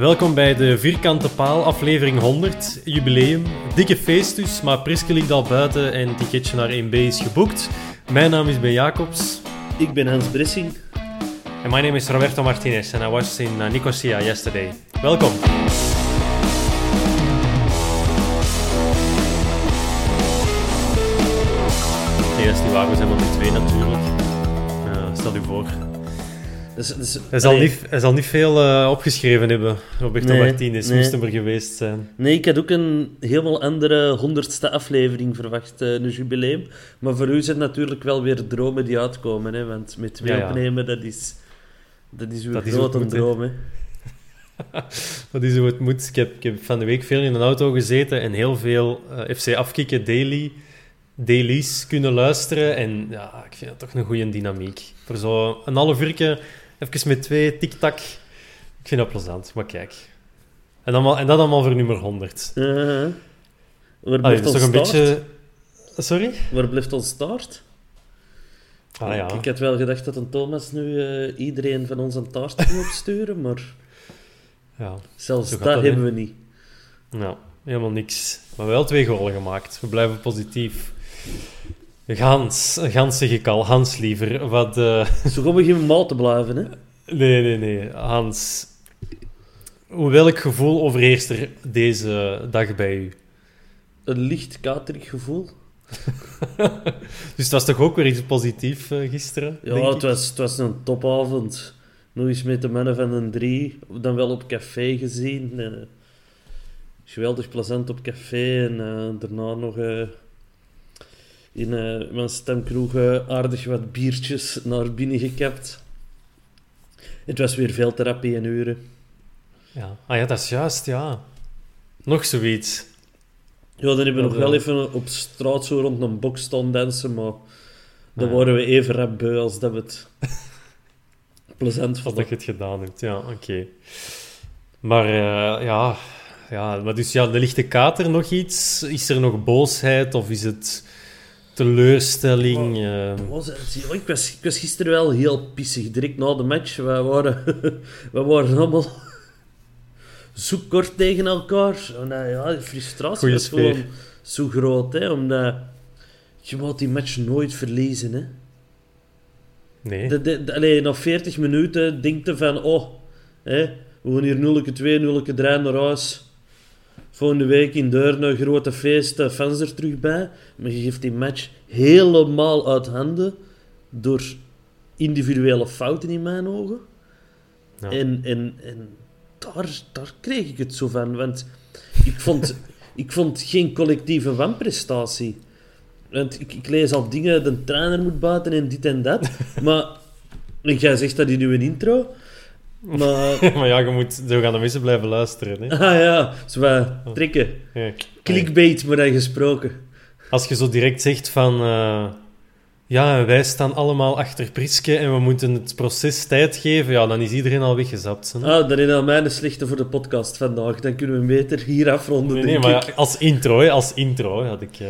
Welkom bij de Vierkante Paal, aflevering 100, jubileum. Dikke feest dus, maar Priske ligt al buiten en een ticketje naar 1B is geboekt. Mijn naam is Ben Jacobs. Ik ben Hans Bressing. And my name is Roberto Martinez and I was in uh, Nicosia yesterday. Welkom. Nee, dat is niet waar, we zijn maar met twee natuurlijk. Dus, dus, Hij zal, allee, niet, hij zal niet veel eh, opgeschreven hebben, Roberto Nee, Martinez, nee. moest hem er geweest zijn. Nee, ik had ook een helemaal andere honderdste aflevering verwacht, eh, een jubileum. Maar voor u zijn het natuurlijk wel weer dromen die uitkomen, hè? want met twee Ja, ja. opnemen, dat is, dat is uw Dat grote droom. Hè? Dat is hoe het moet. Ik heb, ik heb van de week veel in een auto gezeten en heel veel eh, FC Afkikken daily, dailies kunnen luisteren. En ja, ik vind dat toch een goede dynamiek. Voor zo een half uurtje, even met twee tik-tak. Ik vind dat plezant, maar kijk. En, en dat allemaal voor nummer 100. Uh, waar Allee, blijft ons toch een staart? beetje... Sorry? Waar blijft ons staart? Ah ja. Ik had wel gedacht dat een Thomas nu eh, iedereen van ons een taart ging opsturen, maar ja. zelfs dat, hebben we niet. Nou, helemaal niks. Maar wel twee golen gemaakt. We blijven positief. Gans, Gans zeg ik al. Hans liever. Wat... eh, Zo we geen maal te blijven, hè? Nee, nee, nee. Hans, welk gevoel overheerst er deze dag bij u? Een licht katerig gevoel. Dus het was toch ook weer iets positiefs eh, gisteren? Ja, denk ik? het was, het was een topavond. Nog eens met de mannen van een drie. Dan wel op café gezien. Eh, geweldig plezant op café. En eh, daarna nog in eh, mijn stemkroeg eh, aardig wat biertjes naar binnen gekapt. Het was weer veel therapie en uren. Ja. Ah ja, dat is juist, ja. Nog zoiets. Ja, dan hebben we nog wel wel. even op straat zo rond een box staan dansen, maar dan Ja. worden we even rap beu als dat we het plezant Als vonden. dat je het gedaan hebt, ja, oké. Maar eh, ja, ja, maar dus ja, de lichte kater nog iets? Is er nog boosheid of is het teleurstelling? eh? Was het? Ja, ik, was, ik was gisteren wel heel pissig. Direct na de match. Wij waren, wij waren allemaal zo kort tegen elkaar. En, eh, ja, de frustratie Goeie was sfeer. gewoon zo groot. Hè, omdat je moet die match nooit verliezen. Hè. nee. De, de, de- allee, na 40 minuten denk je van... Oh, hè, we gaan hier 0 2 0 3 naar huis. Volgende week in Deurne, grote feest, eh, fans er terug bij. Maar je geeft die match helemaal uit handen door individuele fouten in mijn ogen. Ja. En, en, en daar, daar kreeg ik het zo van. Want ik vond, ik vond geen collectieve wanprestatie. Want ik, ik lees al dingen, de trainer moet buiten en dit en dat. Maar en jij zegt dat in uw intro. Maar, maar ja, je moet zo gaan de mensen blijven luisteren. Hè? ah ja, zo wat trekken. Ja. Clickbait, maar dan gesproken. Als je zo direct zegt van... eh, ja, wij staan allemaal achter Priske en we moeten het proces tijd geven, ja, dan is iedereen al weggezapt. hè. Ah, dan is al mijn slechte voor de podcast vandaag. Dan kunnen we beter hier afronden, Nee, nee, maar ja, als intro, hè, als intro had ik, eh,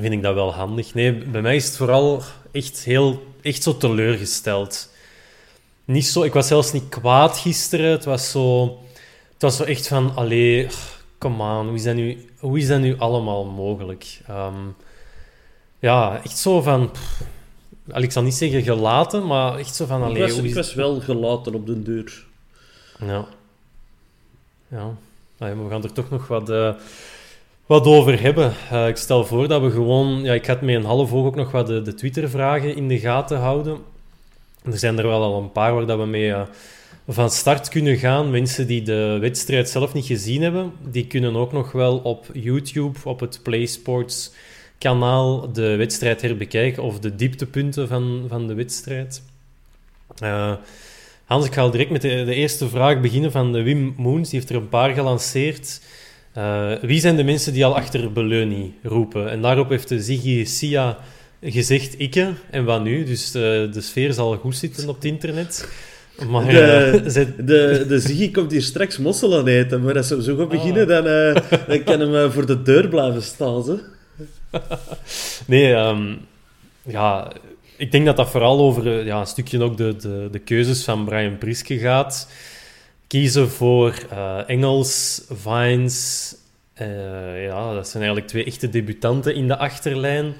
vind ik dat wel handig. Nee, bij mij is het vooral echt heel, echt zo teleurgesteld. Niet zo, ik was zelfs niet kwaad gisteren. Het was zo, het was zo echt van, allee, come on, hoe is dat nu, hoe is dat nu allemaal mogelijk? Ehm, ja, echt zo van, pff, ik zal niet zeggen gelaten, maar echt zo van, Ik allee, was, hoe ik is was wel gelaten op de deur. ja. Ja. Ja, we gaan er toch nog wat, eh, wat over hebben. Eh, ik stel voor dat we gewoon... Ja, ik het met een half oog ook nog wat de, de Twitter-vragen in de gaten houden. Er zijn er wel al een paar waar dat we mee eh, van start kunnen gaan. Mensen die de wedstrijd zelf niet gezien hebben, die kunnen ook nog wel op YouTube, op het PlaySports kanaal, de wedstrijd herbekijken of de dieptepunten van, van de wedstrijd. Eh, Hans, ik ga al direct met de, eerste vraag beginnen van de Wim Moens. Die heeft er een paar gelanceerd. Eh, wie zijn de mensen die al achter Beleuni roepen? En daarop heeft de Ziggy Sia gezegd ikke. En wat nu? Dus eh, de sfeer zal goed zitten op het internet. Maar De, zij- de, de Ziggy komt hier straks mossel aan eten, maar als we zo gaan beginnen, dan, eh, dan kan hem voor de deur blijven staan. Ze. Nee, ehm, ja, ik denk dat dat vooral over ja, een stukje ook de, de, de keuzes van Brian Priske gaat. Kiezen voor Engels, Vines. ja, dat zijn eigenlijk twee echte debutanten in de achterlijn.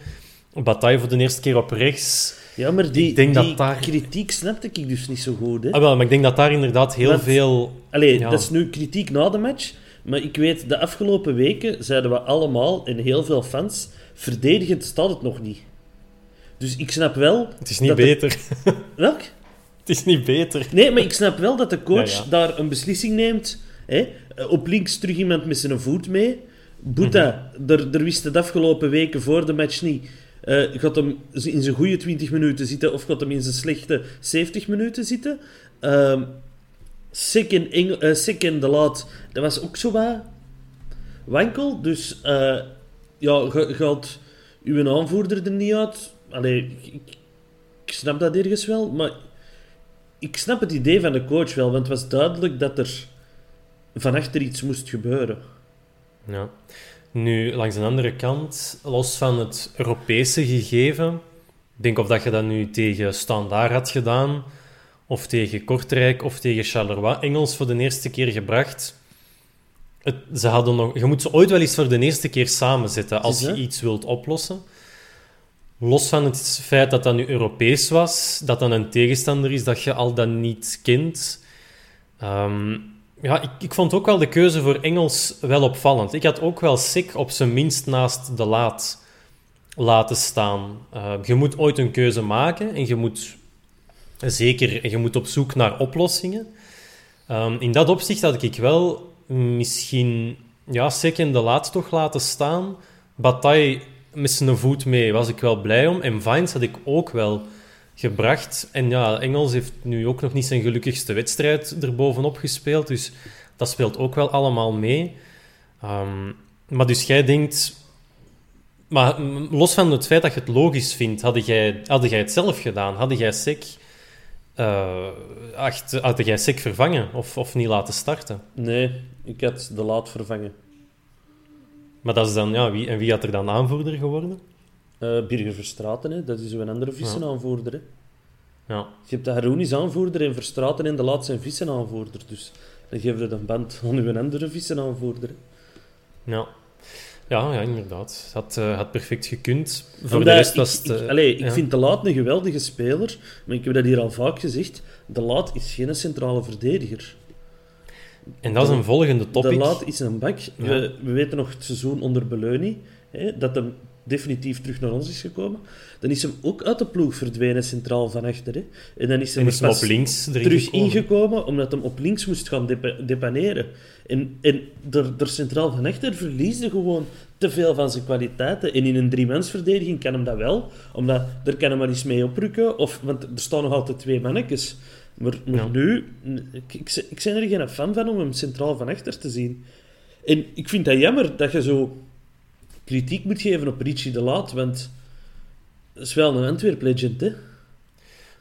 Bataille voor de eerste keer op rechts. Ja, maar die, Ik denk dat die daar- kritiek snapte ik dus niet zo goed. Hè? Ah, wel, maar ik denk dat daar inderdaad heel veel... Allee, Ja. dat is nu kritiek na de match. Maar ik weet, de afgelopen weken zeiden we allemaal, en heel veel fans, verdedigend staat het nog niet. Dus ik snap wel... Het is niet de- beter. Welk? Het is niet beter. Nee, maar ik snap wel dat de coach Ja, ja. daar een beslissing neemt. Hè? Eh, Op links terug iemand met zijn voet mee. Boeta, Mhm. er, er wist de afgelopen weken voor de match niet. Eh, gaat hem in zijn goede 20 minuten zitten of gaat hem in zijn slechte 70 minuten zitten? Ehm Sick en, Eng- eh, Sick en De Laat, dat was ook zo wat wankel. Dus eh, ja, ga- gaat uw aanvoerder er niet uit? Allee, ik- ik snap dat ergens wel, maar ik snap het idee van de coach wel, want het was duidelijk dat er van achter iets moest gebeuren. Ja. Nu, langs de andere kant, los van het Europese gegeven, ik denk of dat je dat nu tegen Standaard had gedaan, of tegen Kortrijk, of tegen Charleroi, Engels voor de eerste keer gebracht. Het, ze hadden nog, je moet ze ooit wel eens voor de eerste keer samenzetten als je iets wilt oplossen. Los van het feit dat dat nu Europees was, dat dat een tegenstander is dat je al dan niet kent. Ehm, ja, ik, ik vond ook wel de keuze voor Engels wel opvallend. Ik had ook wel Sick op zijn minst naast de laat laten staan. Eh, je moet ooit een keuze maken en je moet zeker je moet op zoek naar oplossingen. Ehm, in dat opzicht had ik wel misschien ja, Sick en de laat toch laten staan. Bataille met zijn voet mee was ik wel blij om. En Vines had ik ook wel gebracht. En ja, Engels heeft nu ook nog niet zijn gelukkigste wedstrijd erbovenop gespeeld. Dus dat speelt ook wel allemaal mee. Ehm, maar dus jij denkt... Maar los van het feit dat je het logisch vindt, had jij, jij het zelf gedaan? Had jij Sek, eh had jij Sek vervangen of, of niet laten starten? Nee, ik had de laat vervangen. Maar dat is dan, ja, wie, en wie had er dan aanvoerder geworden? Eh Birger Verstraten, hè, dat is een andere vissenaanvoerder. Hè. Ja, Je hebt de Haroon aanvoerder en Verstraten en de laat zijn vissenaanvoerder. Dus dan geef je een band aan uw andere vissenaanvoerder. hè. ja. Ja, ja inderdaad. Had, eh, had perfect gekund. Voor Omdat de rest ik- was het... ik, eh, allee, ik vind De Laat een geweldige speler, maar ik heb dat hier al vaak gezegd. De Laat is geen centrale verdediger. En dat is een volgende topic. De Laat is een bak. Ja. We, we weten nog het seizoen onder Beleuni, hè, dat hem definitief terug naar ons is gekomen. Dan is hem ook uit de ploeg verdwenen, centraal van achter. Hè. En dan is pas op links terug gekomen. ingekomen, omdat hem op links moest gaan depa- depaneren. En, en er, er centraal van achter verliesde gewoon te veel van zijn kwaliteiten. En in een driemansverdediging kan hem dat wel, omdat er kan hem maar eens mee oprukken. Of, want er staan nog altijd twee mannetjes. Maar, maar Ja. nu, ik, ik, ik ben er geen fan van om hem centraal van achter te zien. En ik vind dat jammer dat je zo kritiek moet geven op Richie de Laat, want Dat is wel een Antwerp legend, hè?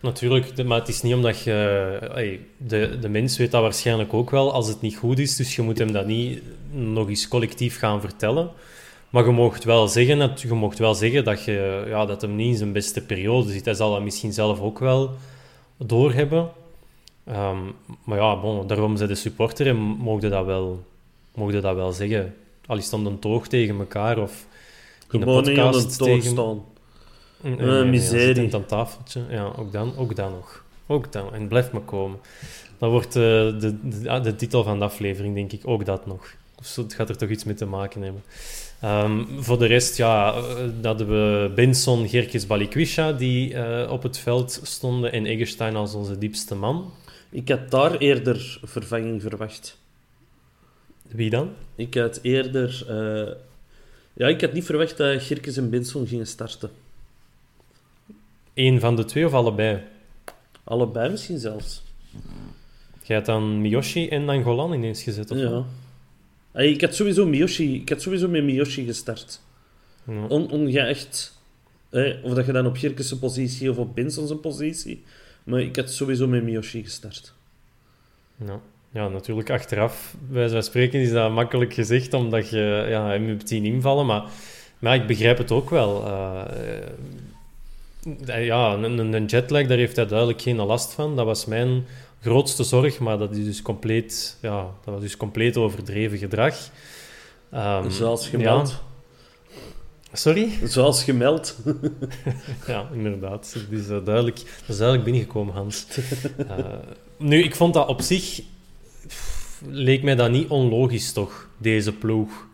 Natuurlijk, maar het is niet omdat je... de, de mens weet dat waarschijnlijk ook wel als het niet goed is, dus je moet hem dat niet nog eens collectief gaan vertellen. Maar je mocht wel zeggen dat, je mocht wel zeggen dat, je, ja, dat hem niet in zijn beste periode zit. Hij zal dat misschien zelf ook wel doorhebben. Ehm maar ja, bon, daarom zijn de supporter en mogen dat wel, dat wel zeggen. Al is een toog tegen elkaar of in de Gewoon niet aan een podcast tegen... staan. Nee, nee, nee, miserie. aan tafeltje. Ja, ook dan, ook dan nog. Ook dan. En blijf maar komen. Dat wordt eh, de, de, ah, de titel van de aflevering, denk ik. Ook dat nog. Zo, het gaat er toch iets mee te maken hebben. Ehm, voor de rest, ja, eh, dat hadden we Benson, Gerkes, Balikwisha, die eh, op het veld stonden. En Eggestein als onze diepste man. Ik had daar eerder vervanging verwacht. Wie dan? Ik had eerder... eh, Ja, ik had niet verwacht dat Girkes en Benson gingen starten. Eén van de twee of allebei? Allebei misschien zelfs. Jij had dan Miyoshi en Nangolan ineens gezet, of Ja. Hey, ik had sowieso Miyoshi... Ik had sowieso met Miyoshi gestart. Ja. On, ongeacht... of dat je dan op Girkes' positie of op Benson's positie... Maar ik had sowieso met Miyoshi gestart. Ja. Ja, natuurlijk achteraf, bij van spreken, is dat makkelijk gezegd, omdat je ja, hem hebt zien invallen. Maar, maar ik begrijp het ook wel. Eh, eh, ja, een, jetlag, daar heeft hij duidelijk geen last van. Dat was mijn grootste zorg, maar dat, is dus compleet, ja, dat was dus compleet overdreven gedrag. Ehm, Zoals gemeld. ja. Sorry? Zoals gemeld. Ja, inderdaad. Het is, eh, duidelijk, dat is duidelijk binnengekomen, Hans. Nu, ik vond dat op zich... pff, leek mij dat niet onlogisch, toch, deze ploeg.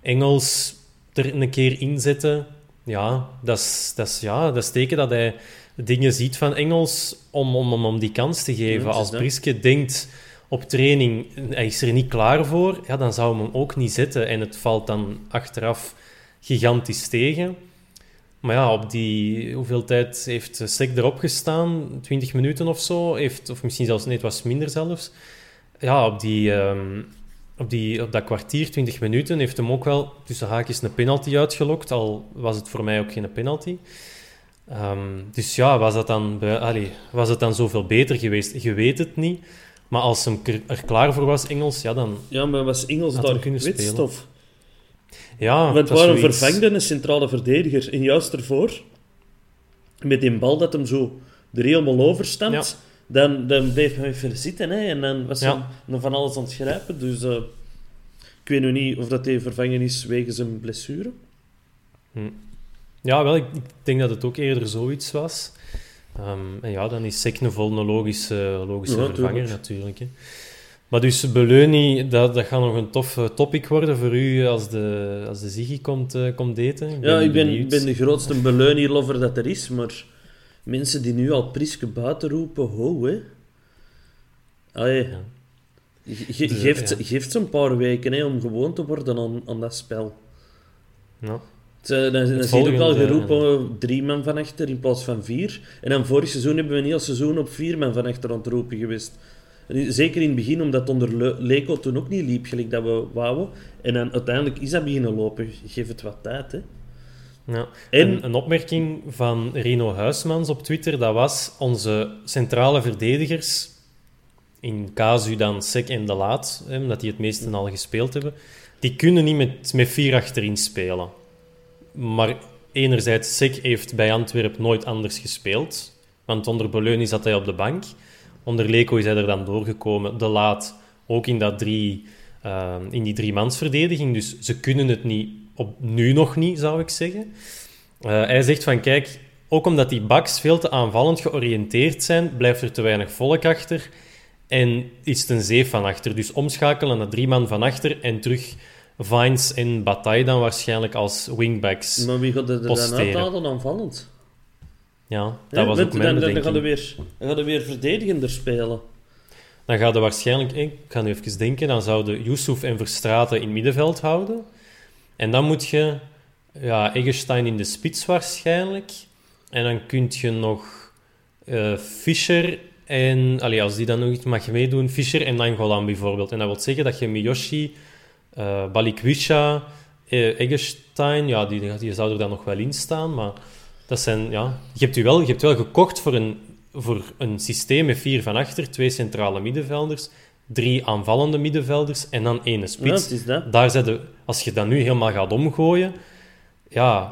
Engels er een keer inzetten, ja, dat is, dat is, ja, dat is teken dat hij dingen ziet van Engels om, om, om, om die kans te geven. Als dat. Priske denkt op training, hij is er niet klaar voor, ja, dan zou hem hem ook niet zetten. En het valt dan achteraf gigantisch tegen. Maar ja, op die... Hoeveel tijd heeft Sek erop gestaan? 20 minuten of zo? Heeft, of misschien zelfs... Nee, het was minder zelfs. Ja, op, die, ehm, op, die, op dat kwartier, 20 minuten, heeft hem ook wel tussen haakjes een penalty uitgelokt. Al was het voor mij ook geen penalty. Ehm, dus ja, was, dat dan, bij- allee, was het dan zoveel beter geweest? Je weet het niet. Maar als hem er- klaar voor was, Engels, ja, dan... Ja, maar was Engels daar kunnen gekwetst? spelen. Of? Ja, Want waarom zoiets. vervangde een centrale verdediger? En juist ervoor, met die bal dat hem zo er helemaal over stond, Ja. Dan, dan bleef hij even zitten. Hè, en dan was Ja. hij van alles aan het grijpen. Dus eh, ik weet nu niet of dat hij vervangen is wegens een blessure. Ja, wel, ik, ik denk dat het ook eerder zoiets was. Ehm, en ja, dan is Sek een logische, logische Ja, vervanger tuurlijk. natuurlijk. Hè. Maar dus Beleuni, dat, dat gaat nog een tof eh, topic worden voor u als de, als de Ziggy komt, eh, komt eten. ja, ik ben, benieuwd. ben de grootste Beleunie-lover dat er is, maar mensen die nu al Priske buiten roepen, ho, hè. Allee, Ja. ge- Dus, geeft, ja. geeft ze een paar weken hè, om gewoon te worden aan, aan dat spel. Ja. Eh, Dan, dan zie je ook al geroepen drie man van achter in plaats van vier. En dan vorig seizoen hebben we een heel seizoen op vier man van achter aan het roepen geweest. Zeker in het begin, omdat onder Le- toen ook niet liep, gelijk dat we wouden. En dan uiteindelijk is dat beginnen lopen. Geef het wat tijd, hè. Ja. En- Een, een opmerking van Reno Huismans op Twitter, dat was onze centrale verdedigers, in casu dan Sek en De Laat, hè, omdat die het meeste al gespeeld hebben, die kunnen niet met, met vier achterin spelen. Maar enerzijds, Sek heeft bij Antwerpen nooit anders gespeeld, want onder Beleuni zat hij op de bank. Onder Leco is hij er dan doorgekomen. De Laat ook in, dat drie, eh, in die driemansverdediging. Dus ze kunnen het niet, op, nu nog niet, zou ik zeggen. Eh, hij zegt van, kijk, ook omdat die backs veel te aanvallend georiënteerd zijn, blijft er te weinig volk achter. En is het een zeef van achter. Dus omschakelen naar drie man van achter en terug Vines en Bataille dan waarschijnlijk als wingbacks. Maar wie gaat er dan uithalen aanvallend? Ja, dat was ook mijn dan, dan, gaan we weer, dan gaan we weer verdedigender spelen. Dan gaat er waarschijnlijk, ik ga nu even denken, dan zouden Yusuf en Verstraten in het middenveld houden. En dan moet je ja, Eggestein in de spits waarschijnlijk. En dan kun je nog eh, Fischer en, allee, als die dan nog iets mag meedoen, Fischer en Nangolan bijvoorbeeld. En dat wil zeggen dat je Miyoshi, eh Balikwisha, eh, Eggestein, ja, die, die zou er dan nog wel in staan, maar Dat zijn, ja, je, hebt wel, je hebt wel gekocht voor een, voor een systeem met vier van achter, twee centrale middenvelders, drie aanvallende middenvelders en dan één Ja, spits. het is dat. Daar zijn de, als je dat nu helemaal gaat omgooien, ja,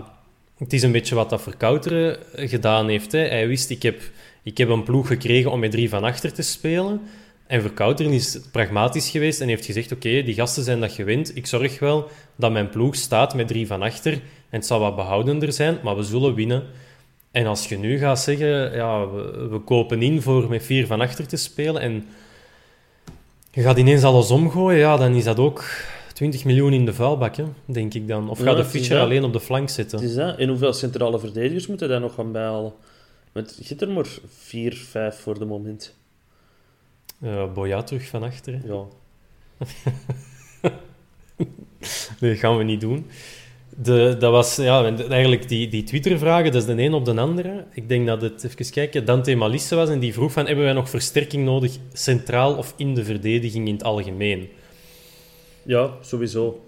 het is een beetje wat dat Verkouteren gedaan heeft. Hè. Hij wist, ik heb, ik heb een ploeg gekregen om met drie van achter te spelen. En Verkouteren is pragmatisch geweest en heeft gezegd, oké, die gasten zijn dat gewend. Ik zorg wel dat mijn ploeg staat met drie van achter. En het zal wat behoudender zijn, maar we zullen winnen. En als je nu gaat zeggen, ja, we, we kopen in voor met vier van achter te spelen en je gaat ineens alles omgooien, ja, dan is dat ook 20 miljoen in de vuilbak, hè, denk ik dan. Of Ja, gaat de Fischer alleen op de flank zitten? is dat. En hoeveel centrale verdedigers moeten daar nog gaan bijhalen? Want je hebt er maar vier, vijf voor de moment. Eh Boya terug van achter. hè. Ja. Nee, dat gaan we niet doen. De, dat was ja, eigenlijk die, die Twitter-vragen, dat is de een op de andere. Ik denk dat het, even kijken, Dante Malisse was en die vroeg van, hebben wij nog versterking nodig centraal of in de verdediging in het algemeen? ja, sowieso.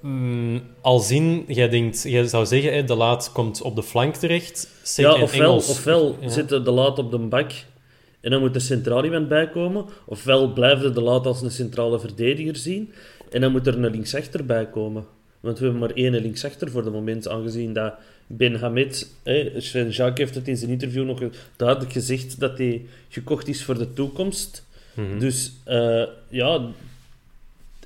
Mm, als in, jij, denkt, jij zou zeggen, hè, de laat komt op de flank terecht. Sek Ja, en ofwel, Engels. ofwel Ja. zitten de laat op de bak en dan moet er centraal iemand bij komen. Ofwel blijven de laat als een centrale verdediger zien en dan moet er een linksachter bij komen. Want we hebben maar één linksachter voor de moment, aangezien dat Ben hè, Sven Jacques heeft het in zijn interview nog duidelijk gezegd dat hij gekocht is voor de toekomst. Mhm. Dus eh, ja,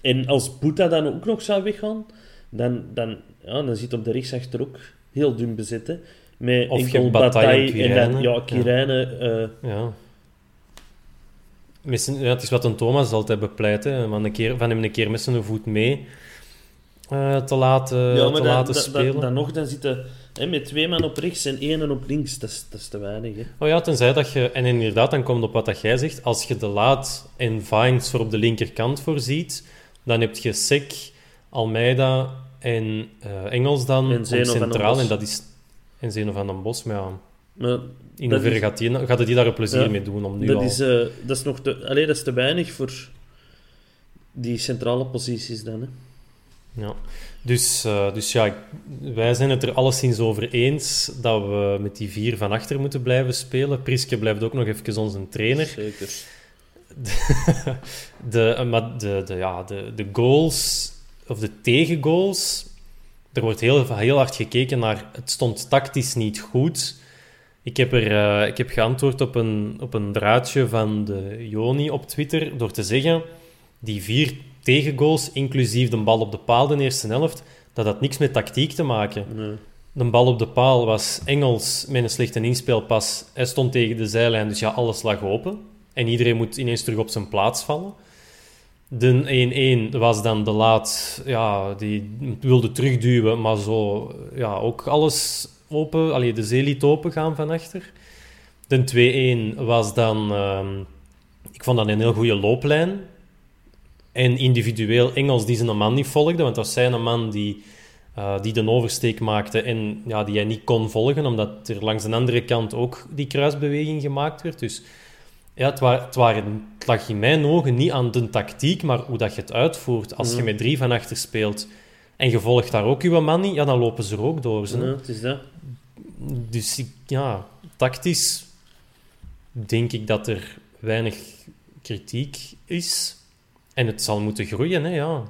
en als Boeta dan ook nog zou weggaan, dan, dan, ja, dan zit op de rechtsachter ook heel dun bezet. Hè. Met Of enkel Bataille en en dan, ja, Kirijnen. eh, Ja. Misschien- ja, het is wat een Thomas altijd bepleit, hè, van, een keer, van hem een keer met zijn voet mee eh, te laten, ja, te dan, laten dan- spelen. Dan, dan nog, dan zitten hè, met twee man op rechts en één op links. Dat is, dat is te weinig. Hè. Oh ja, tenzij dat je... En inderdaad, dan komt op wat dat jij zegt. Als je de Laat en Vines voor op de linkerkant voorziet, dan heb je Sek, Almeida en eh, Engels dan En centraal. En dat is... En Zeno van den Bos, maar ja... Maar In hoeverre is- gaat, die, gaat hij daar een plezier Ja, mee doen om nu dat, al... is, eh, dat is nog te, allee, dat is te weinig voor die centrale posities dan. Hè. Ja. Dus, eh, dus ja, wij zijn het er alleszins over eens dat we met die vier van achter moeten blijven spelen. Priske blijft ook nog even onze trainer. Zeker. De, maar de, de, ja, de, de goals, of de tegengoals, er wordt heel, heel hard gekeken naar het stond tactisch niet goed. Ik heb, er, eh, ik heb geantwoord op een, op een draadje van de Joni op Twitter door te zeggen die vier tegengoals, inclusief de bal op de paal de eerste helft, dat had niks met tactiek te maken. Nee. De bal op de paal was Engels met een slechte inspeelpas. Hij stond tegen de zijlijn, dus ja, alles lag open. En iedereen moet ineens terug op zijn plaats vallen. De 1-1 was dan de laat, ja, die wilde terugduwen, maar zo, ja, ook alles open, allee, de zee liet open gaan van achter. De 2-1 was dan, ehm, ik vond dat een heel goede looplijn. En individueel Engels die zijn man niet volgde, want dat was zijn man die, eh, die de oversteek maakte en ja, die hij niet kon volgen, omdat er langs de andere kant ook die kruisbeweging gemaakt werd. Dus ja, het, wa- het, waren, het lag in mijn ogen niet aan de tactiek, maar hoe dat je het uitvoert. Als je met drie van achter speelt en je volgt daar ook je man niet, ja, dan lopen ze er ook door. Ze, hè. Ja, het is dat. Dus ja, tactisch denk ik dat er weinig kritiek is. En het zal moeten groeien, hè, ja.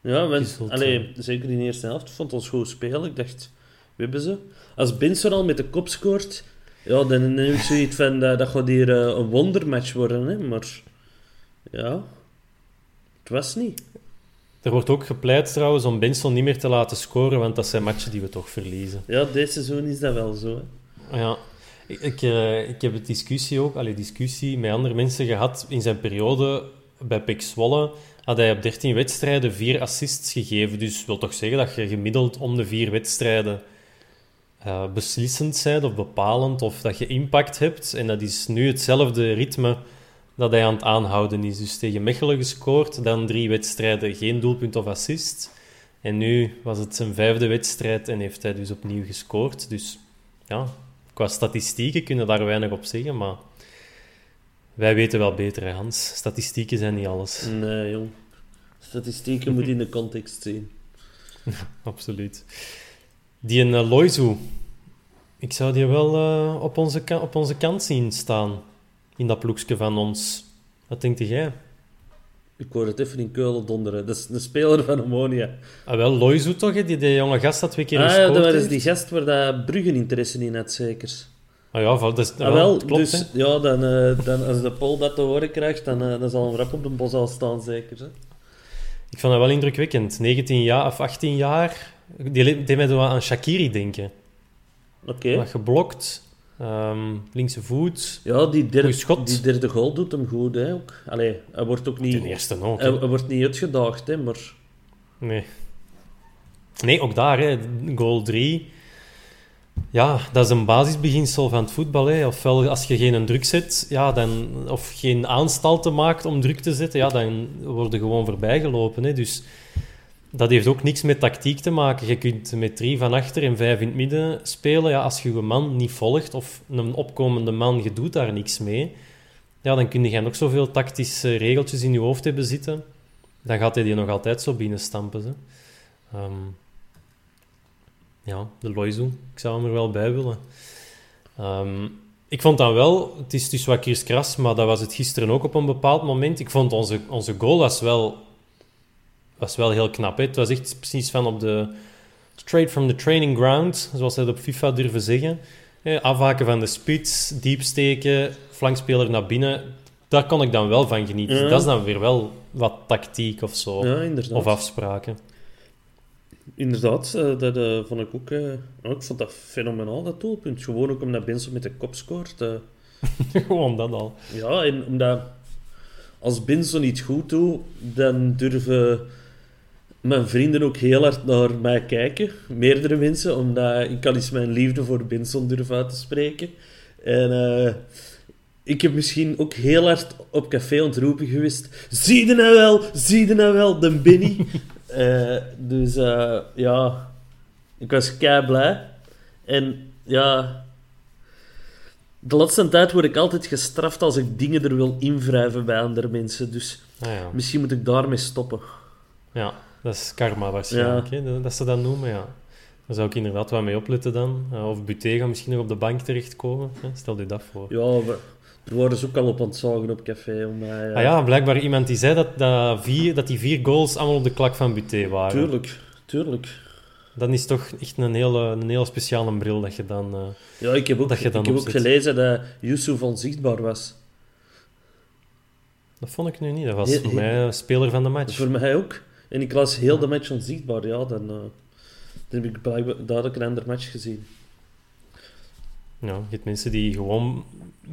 Ja, want, zult, allee, zeker in de eerste helft vond ons goed spelen. Ik dacht, we hebben ze. Als Benson al met de kop scoort, ja, dan heb ik zoiets van, dat, dat gaat hier eh, een wondermatch worden. Hè? Maar ja, het was niet. Er wordt ook gepleit trouwens om Benson niet meer te laten scoren, want dat zijn matchen die we toch verliezen. Ja, dit seizoen is dat wel zo. Hè? Ja, ik, ik, eh, ik heb het discussie ook, allee, discussie met andere mensen gehad. In zijn periode bij Zwolle had hij op 13 wedstrijden vier assists gegeven. Dus wil toch zeggen dat je gemiddeld om de vier wedstrijden eh, beslissend bent of bepalend of dat je impact hebt. En dat is nu hetzelfde ritme dat hij aan het aanhouden is. Dus tegen Mechelen gescoord, dan drie wedstrijden geen doelpunt of assist. En nu was het zijn vijfde wedstrijd en heeft hij dus opnieuw gescoord. Dus ja, qua statistieken kunnen daar weinig op zeggen, maar wij weten wel beter, hè, Hans. Statistieken zijn niet alles. Nee, jong. Statistieken moet in de context zien. Absoluut. Die een uh, Loizu, Ik zou die wel eh, op, onze op onze kant zien staan. In dat ploegje van ons. Wat denkt jij? Ik hoor het even in Keulen donderen. Dat is een speler van Ammonia. Ah, wel, Loizu toch, hè? die, die jonge gast dat twee keer Ah, ja, dat heeft. die gast waar dat Bruggen interesse in had, zeker. Ah ja, dat is, Ah, wel, wel, dat klopt, dus ja, dan, eh, dan, als de Paul dat te horen krijgt, dan, eh, dan zal hem rap op de bos al staan, zeker. Hè? Ik vond dat wel indrukwekkend. 19 jaar of 18 jaar. Die deed mij zo aan Shakiri denken. Oké. Wat geblokt, ehm, linkse voet. Ja, die derde, die derde goal doet hem goed, hè, ook. Allee, hij wordt ook niet... Ten eerste ook. Hij wordt niet uitgedaagd, hè, maar... Nee. Nee, ook daar, hè. goal 3. Ja, dat is een basisbeginsel van het voetbal. Hè. Ofwel, als je geen druk zet, ja, dan, of geen aanstalten maakt om druk te zetten, ja, dan worden gewoon voorbijgelopen. Hè. Dus dat heeft ook niks met tactiek te maken. Je kunt met drie van achter en vijf in het midden spelen. Ja, als je je man niet volgt, of een opkomende man, je doet daar niks mee, ja, dan kun je nog zoveel tactische regeltjes in je hoofd hebben zitten. Dan gaat hij die nog altijd zo binnenstampen. Hè. Ehm, ja, de Loizu. Ik zou hem er wel bij willen. Ehm, ik vond dan wel, het is dus wat kras, maar dat was het gisteren ook op een bepaald moment. Ik vond onze, onze goal was wel, was wel heel knap. Hè. Het was echt precies van op de straight from the training ground, zoals ze het op FIFA durven zeggen. Hè, afhaken van de spits, diep steken, flankspeler naar binnen. Daar kon ik dan wel van genieten. Ja. Dat is dan weer wel wat tactiek of zo. Ja, inderdaad. Of afspraken. Inderdaad, eh, dat eh, vond ik ook... eh, ja, ik vond dat fenomenaal, dat doelpunt. Gewoon ook omdat Benson met de kop scoort. Gewoon dat al. Ja, en omdat als Benson iets goed doet, dan durven mijn vrienden ook heel hard naar mij kijken. Meerdere mensen, omdat ik kan eens mijn liefde voor Benson durven uit te spreken. En ik heb misschien ook heel hard op café ontroepen geweest. Zie je nou wel, zie je nou wel, de Benny. Eh, dus eh, ja, ik was kei blij. En ja, de laatste tijd word ik altijd gestraft als ik dingen er wil invrijven bij andere mensen. Dus Ah, ja. misschien moet ik daarmee stoppen. ja, dat is karma waarschijnlijk. Hè? Dat, ze dat noemen, ja. Daar zou ik inderdaad wat mee opletten dan. Uh, of Buté gaat misschien nog op de bank terechtkomen. Hè? Stel je dat voor. Ja, waren ze ook al op aan het zagen op café. Om eh, Ah ja, blijkbaar iemand die zei dat, dat, vier, dat die vier goals allemaal op de klak van Buté waren. Tuurlijk, tuurlijk. Dat is toch echt een hele, een heel speciale bril dat je dan... eh, Ja, ik heb ook, ik dan heb ook gelezen dat Yusuf onzichtbaar was. Dat vond ik nu niet. Dat was Heel- voor mij een speler van de match. Voor mij ook. En ik las heel de match onzichtbaar. Ja, dan, eh, dan heb ik duidelijk een ander match gezien. Ja, je hebt mensen die gewoon,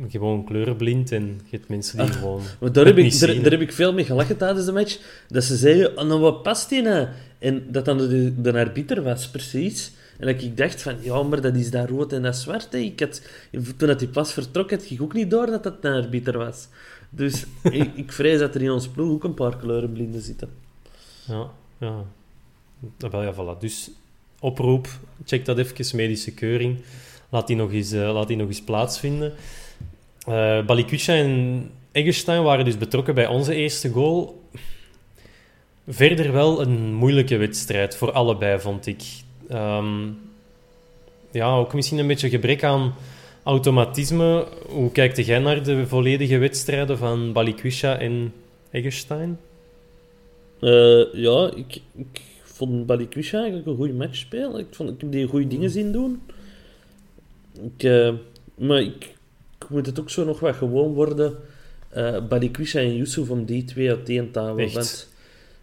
gewoon kleurenblind en je hebt mensen die Ah, gewoon... Maar daar heb, ik, daar, heb ik veel mee gelachen tijdens de match. Dat ze zeiden, oh, nou wat past die nou? En dat dan de, de arbiter was, precies. En dat ik dacht van, ja, maar dat is dat rood en dat zwart. Hè. Ik had, toen dat die pas vertrok, had ik ook niet door dat dat een arbiter was. Dus ik, ik vrees dat er in ons ploeg ook een paar kleurenblinden zitten. Ja, ja. Ah, wel, ja, voilà. Dus oproep, check dat even, medische keuring. Laat die nog eens, eh, laat die nog eens plaatsvinden. Balikwisha en Eggestein waren dus betrokken bij onze eerste goal. Verder wel een moeilijke wedstrijd voor allebei, vond ik. Ehm, ja, ook misschien een beetje gebrek aan automatisme. Hoe kijkt jij naar de volledige wedstrijden van Balikwisha en Eggestein? Eh, ja, ik, ik vond Balikwisha eigenlijk een goede match spelen. Ik, vond, ik heb die goede dingen zien doen. Ik, eh, maar ik, ik moet het ook zo nog wat gewoon worden. Balikwisha en Yusuf om die twee uiteen te houden. Echt. Want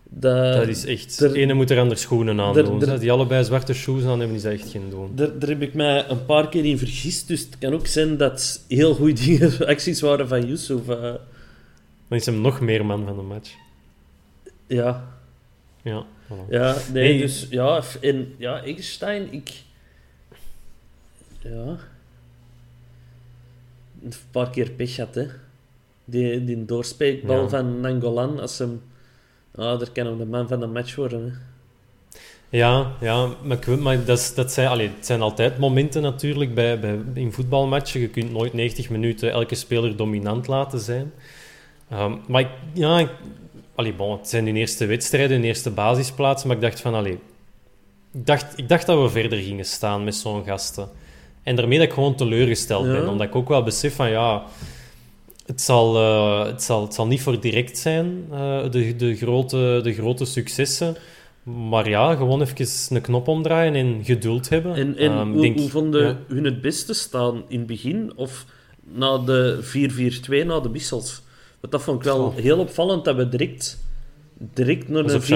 dat, Dat is echt... de ene moet er andere schoenen aan doen. Die allebei zwarte shoes aan hebben, is echt geen doen. Daar, heb ik mij een paar keer in vergist. Dus het kan ook zijn dat heel goede dingen, acties waren van Yusuf. eh. Dan is hem nog meer man van de match. ja, Ja, voilà. Ja, nee, Hey. dus ja, en ja, Eggestein, ik. Ja. Een paar keer pech had, hè. Die, die doorspeekbal Ja. van Nangolan, als hem. Ah, daar kan hem de man van de match worden, hè. Ja, ja maar, ik maar dat, dat zijn, allee, het zijn altijd momenten natuurlijk bij, bij, in voetbalmatchen. Je kunt nooit 90 minuten elke speler dominant laten zijn. Ehm, maar ik, ja, ik, allee, bon, het zijn hun eerste wedstrijden, hun eerste basisplaats. Maar ik dacht van, allee, ik dacht, ik dacht dat we verder gingen staan met zo'n gasten. En daarmee dat ik gewoon teleurgesteld Ja. ben. Omdat ik ook wel besef van, ja... Het zal, eh, het zal, het zal niet voor direct zijn, eh, de, de, grote, de grote successen. Maar ja, gewoon even een knop omdraaien en geduld hebben. En, en Ehm, hoe, denk- hoe vonden ja. hun het beste staan in het begin? Of na de 4-4-2, na de wissels? Want dat vond ik wel heel opvallend, dat we direct, direct naar ook, 4-4-2...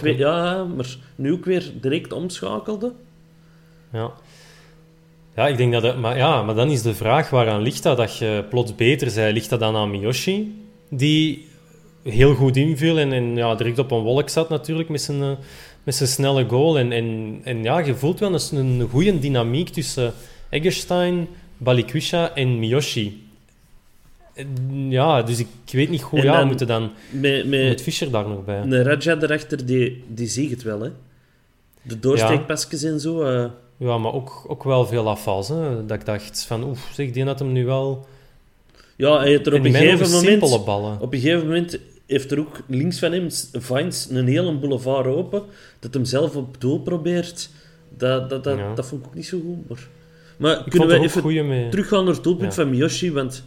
hè? Ja, maar nu ook weer direct omschakelden. Ja. Ja, ik denk dat het, maar, ja, maar dan is de vraag waaraan ligt dat dat je plots beter zei? Ligt dat dan aan Miyoshi, die heel goed inviel en, en ja, direct op een wolk zat natuurlijk met zijn, eh, met zijn snelle goal? En, en, en ja, je voelt wel eens een goede dynamiek tussen Eggestein, Balikwisha en Miyoshi. Ja, dus ik weet niet hoe. Ja, we dan- moeten dan Met, met met Fischer daar nog bij. een Raja erachter, die, die zie het wel, hè. De doorsteekpasjes en zo. eh, Ja, maar ook, ook wel veel afvals. Hè? Dat ik dacht van, oef, zeg, die had hem nu wel... ja, hij heeft er op een gegeven moment... simpele ballen. Op een gegeven moment heeft er ook links van hem, Vines, een hele boulevard open. Dat hem zelf op doel probeert. Dat, dat, dat, Ja. dat vond ik ook niet zo goed. Maar, kunnen we even teruggaan naar het doelpunt Ja. van Miyoshi? Want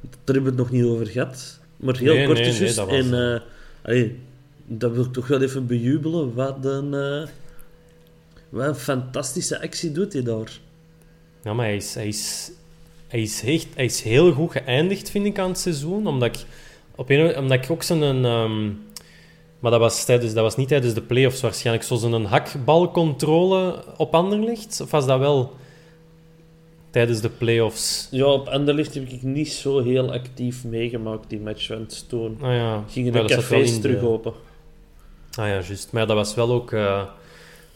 daar hebben we het nog niet over gehad. Maar heel Nee, kort nee, nee, was, en eh, allee, dat wil ik toch wel even bejubelen. Wat een, eh, wat een fantastische actie doet hij daar. Ja, maar hij is, hij, is, hij, is echt, hij is heel goed geëindigd, vind ik, aan het seizoen. Omdat ik, op een, omdat ik ook zo'n... ehm, maar dat was, tijdens, dat was niet tijdens de play-offs waarschijnlijk. Zo'n hakbalcontrole op Anderlecht? Of was dat wel tijdens de play-offs? Ja, op Anderlecht heb ik niet zo heel actief meegemaakt, die match. Want toen Ah ja. gingen de wel cafés de- terug open. Ah ja, juist. Maar dat was wel ook, eh,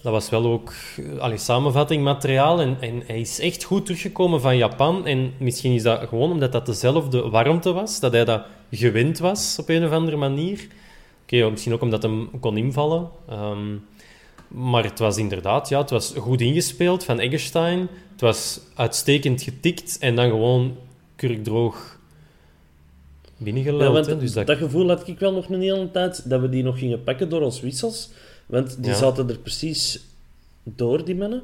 dat was wel ook allee, samenvatting materiaal. En, en hij is echt goed teruggekomen van Japan. En misschien is dat gewoon omdat dat dezelfde warmte was, dat hij dat gewend was op een of andere manier. Oké, ja, misschien ook omdat hij kon invallen. Ehm, maar het was inderdaad, ja, het was goed ingespeeld van Eggestein. Het was uitstekend getikt en dan gewoon kurkdroog Ja, binnengeluld. want hè. dus dat... dat, gevoel had ik wel nog een hele tijd, dat we die nog gingen pakken door ons wissels. Want die Ja. zaten er precies door, die mannen.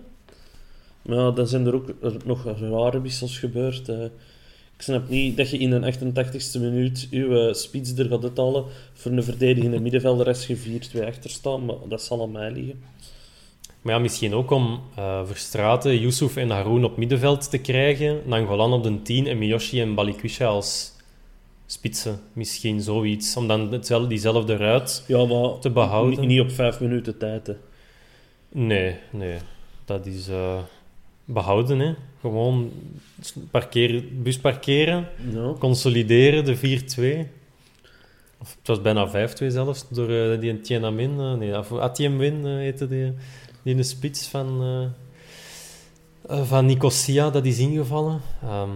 Maar ja, dan zijn er ook er nog rare wissels gebeurd. eh. ik snap niet dat je in een 88ste minuut je uh, spits er gaat uithalen voor een verdedigende middenvelder als je 4-2 achter staat, maar dat zal aan mij liggen. Maar ja, misschien ook om eh Verstraten, Yusuf en Haroun op middenveld te krijgen. Nangolan op de 10 en Miyoshi en Balikwisha als spitsen. Misschien zoiets. Om dan hetzelfde, diezelfde ruit... Ja, maar Te behouden. Niet, op vijf minuten tijd. Hè. Nee, nee. Dat is eh, behouden, hè. Gewoon parkeren, bus parkeren, Ja. consolideren, de 4-2. Of het was bijna 5-2 zelfs, door eh, die Tiananmen. eh, nee, of Atienwin eh, heette die, die in de spits van, van Nicosia, dat is ingevallen. Ehm,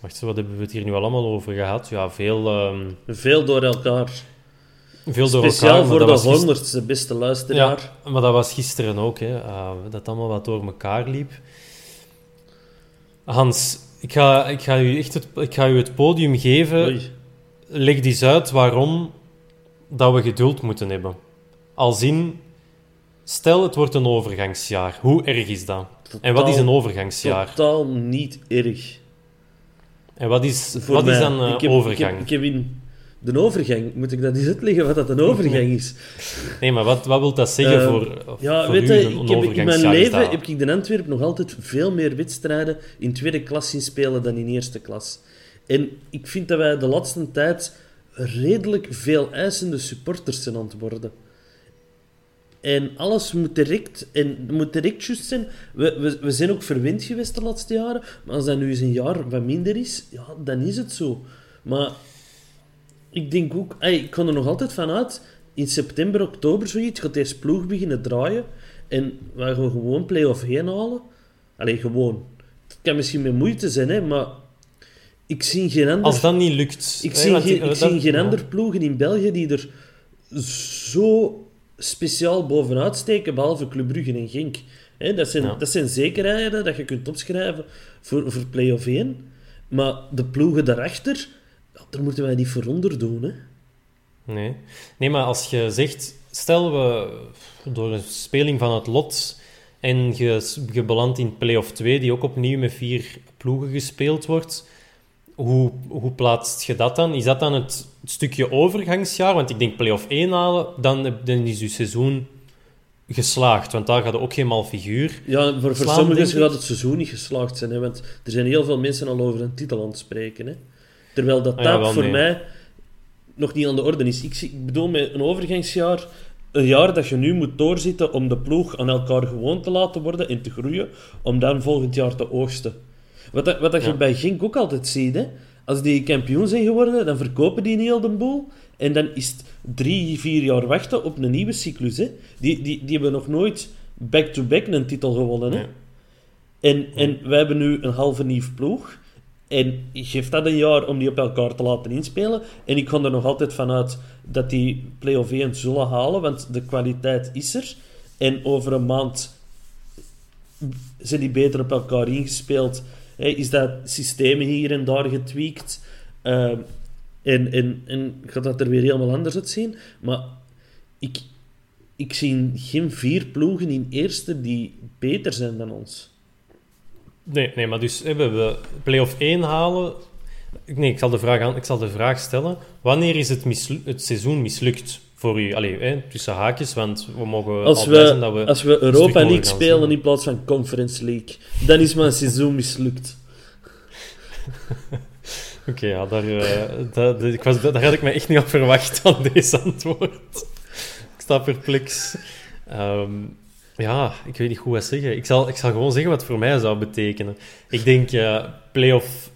wacht, wat hebben we het hier nu allemaal over gehad? Ja, veel, ehm, Veel door elkaar. veel door Speciaal elkaar. voor de honderdste beste luisteraar. Ja, maar dat was gisteren ook, hè. eh, dat allemaal wat door elkaar liep. Hans, ik ga, ik ga, u, echt het, ik ga u het podium geven. Oei. Leg eens uit waarom dat we geduld moeten hebben. Als in, stel het wordt een overgangsjaar. Hoe erg is dat? en wat is een overgangsjaar? Totaal niet erg. En wat is, Voor wat is dan eh, ik heb, overgang? Ik heb, ik heb in de overgang, moet ik dat eens uitleggen wat dat een overgang is? Nee, maar wat, wat wil dat zeggen Eh, voor, Ja, voor weet u, een, ik heb, in mijn leven heb ik in Antwerpen nog altijd veel meer wedstrijden in tweede klas zien spelen dan in eerste klas. En ik vind dat wij de laatste tijd redelijk veel eisende supporters zijn aan het worden. En alles moet direct, en moet direct juist zijn. We, we, we zijn ook verwend geweest de laatste jaren. Maar als dat nu eens een jaar wat minder is, ja, dan is het zo. Maar ik denk ook, ey, ik kan er nog altijd van uit, in september, oktober zoiets, gaat deze ploeg beginnen draaien. En we gaan gewoon play-off heen halen. Allee, gewoon. Het kan misschien met moeite zijn, hè, maar ik zie geen ander... Als dat niet lukt... Ik hè, zie, geen, ik dat- zie geen ja. andere ploegen in België die er zo speciaal bovenuit steken, behalve Club Brugge en Genk. Dat, zijn, Ja. dat zijn zekerheden dat je kunt opschrijven voor, voor play-off 1. Maar de ploegen daarachter, daar moeten wij niet voor onder doen. Hè. Nee. nee, maar als je zegt... Stel, we door een speling van het lot en je, je belandt in play-off 2, die ook opnieuw met vier ploegen gespeeld wordt. Hoe, hoe plaatst je dat dan? Is dat dan het, stukje overgangsjaar? Want ik denk play-off 1 halen, dan, dan is je seizoen geslaagd. Want daar gaat ook geen figuur Ja, voor, voor sommigen gaat het seizoen niet geslaagd zijn. Hè, want er zijn heel veel mensen al over een titel aan het spreken. Hè. Terwijl dat, Ah ja, dat voor nee. mij nog niet aan de orde is. Ik, ik bedoel met een overgangsjaar een jaar dat je nu moet doorzitten om de ploeg aan elkaar gewoon te laten worden en te groeien, om dan volgend jaar te oogsten. Wat, dat, wat dat je bij Genk ook altijd ziet, hè. Als die kampioen zijn geworden, dan verkopen die niet heel de boel. En dan is het drie, vier jaar wachten op een nieuwe cyclus. Hè. Die, die, die hebben nog nooit back-to-back een titel gewonnen. Hè. En, en wij hebben nu een halve nieuw ploeg. En geef dat een jaar om die op elkaar te laten inspelen. En ik ga er nog altijd vanuit dat die play-off 1 zullen halen, want de kwaliteit is er. En over een maand zijn die beter op elkaar ingespeeld. Is dat systeem hier en daar getweakt. Ehm, en, en, en gaat dat er weer helemaal anders uitzien. Maar ik, ik zie geen vier ploegen in eerste die beter zijn dan ons. Nee, nee, maar dus hè, we hebben play-off 1 halen. Nee, ik zal de vraag, aan, ik zal de vraag stellen. Wanneer is het, het seizoen mislukt voor u? Allee, hè, tussen haakjes, want we mogen Als al blij zijn we, dat we... als we Europa League spelen zien. in plaats van Conference League, dan is mijn seizoen mislukt. Oké, ja, daar, eh, ik was, daar had ik me echt niet op verwacht aan deze antwoord. ik sta perplex. Ehm, ja, ik weet niet hoe wat zeggen. Ik zal, ik zal gewoon zeggen wat het voor mij zou betekenen. Ik denk, eh play-off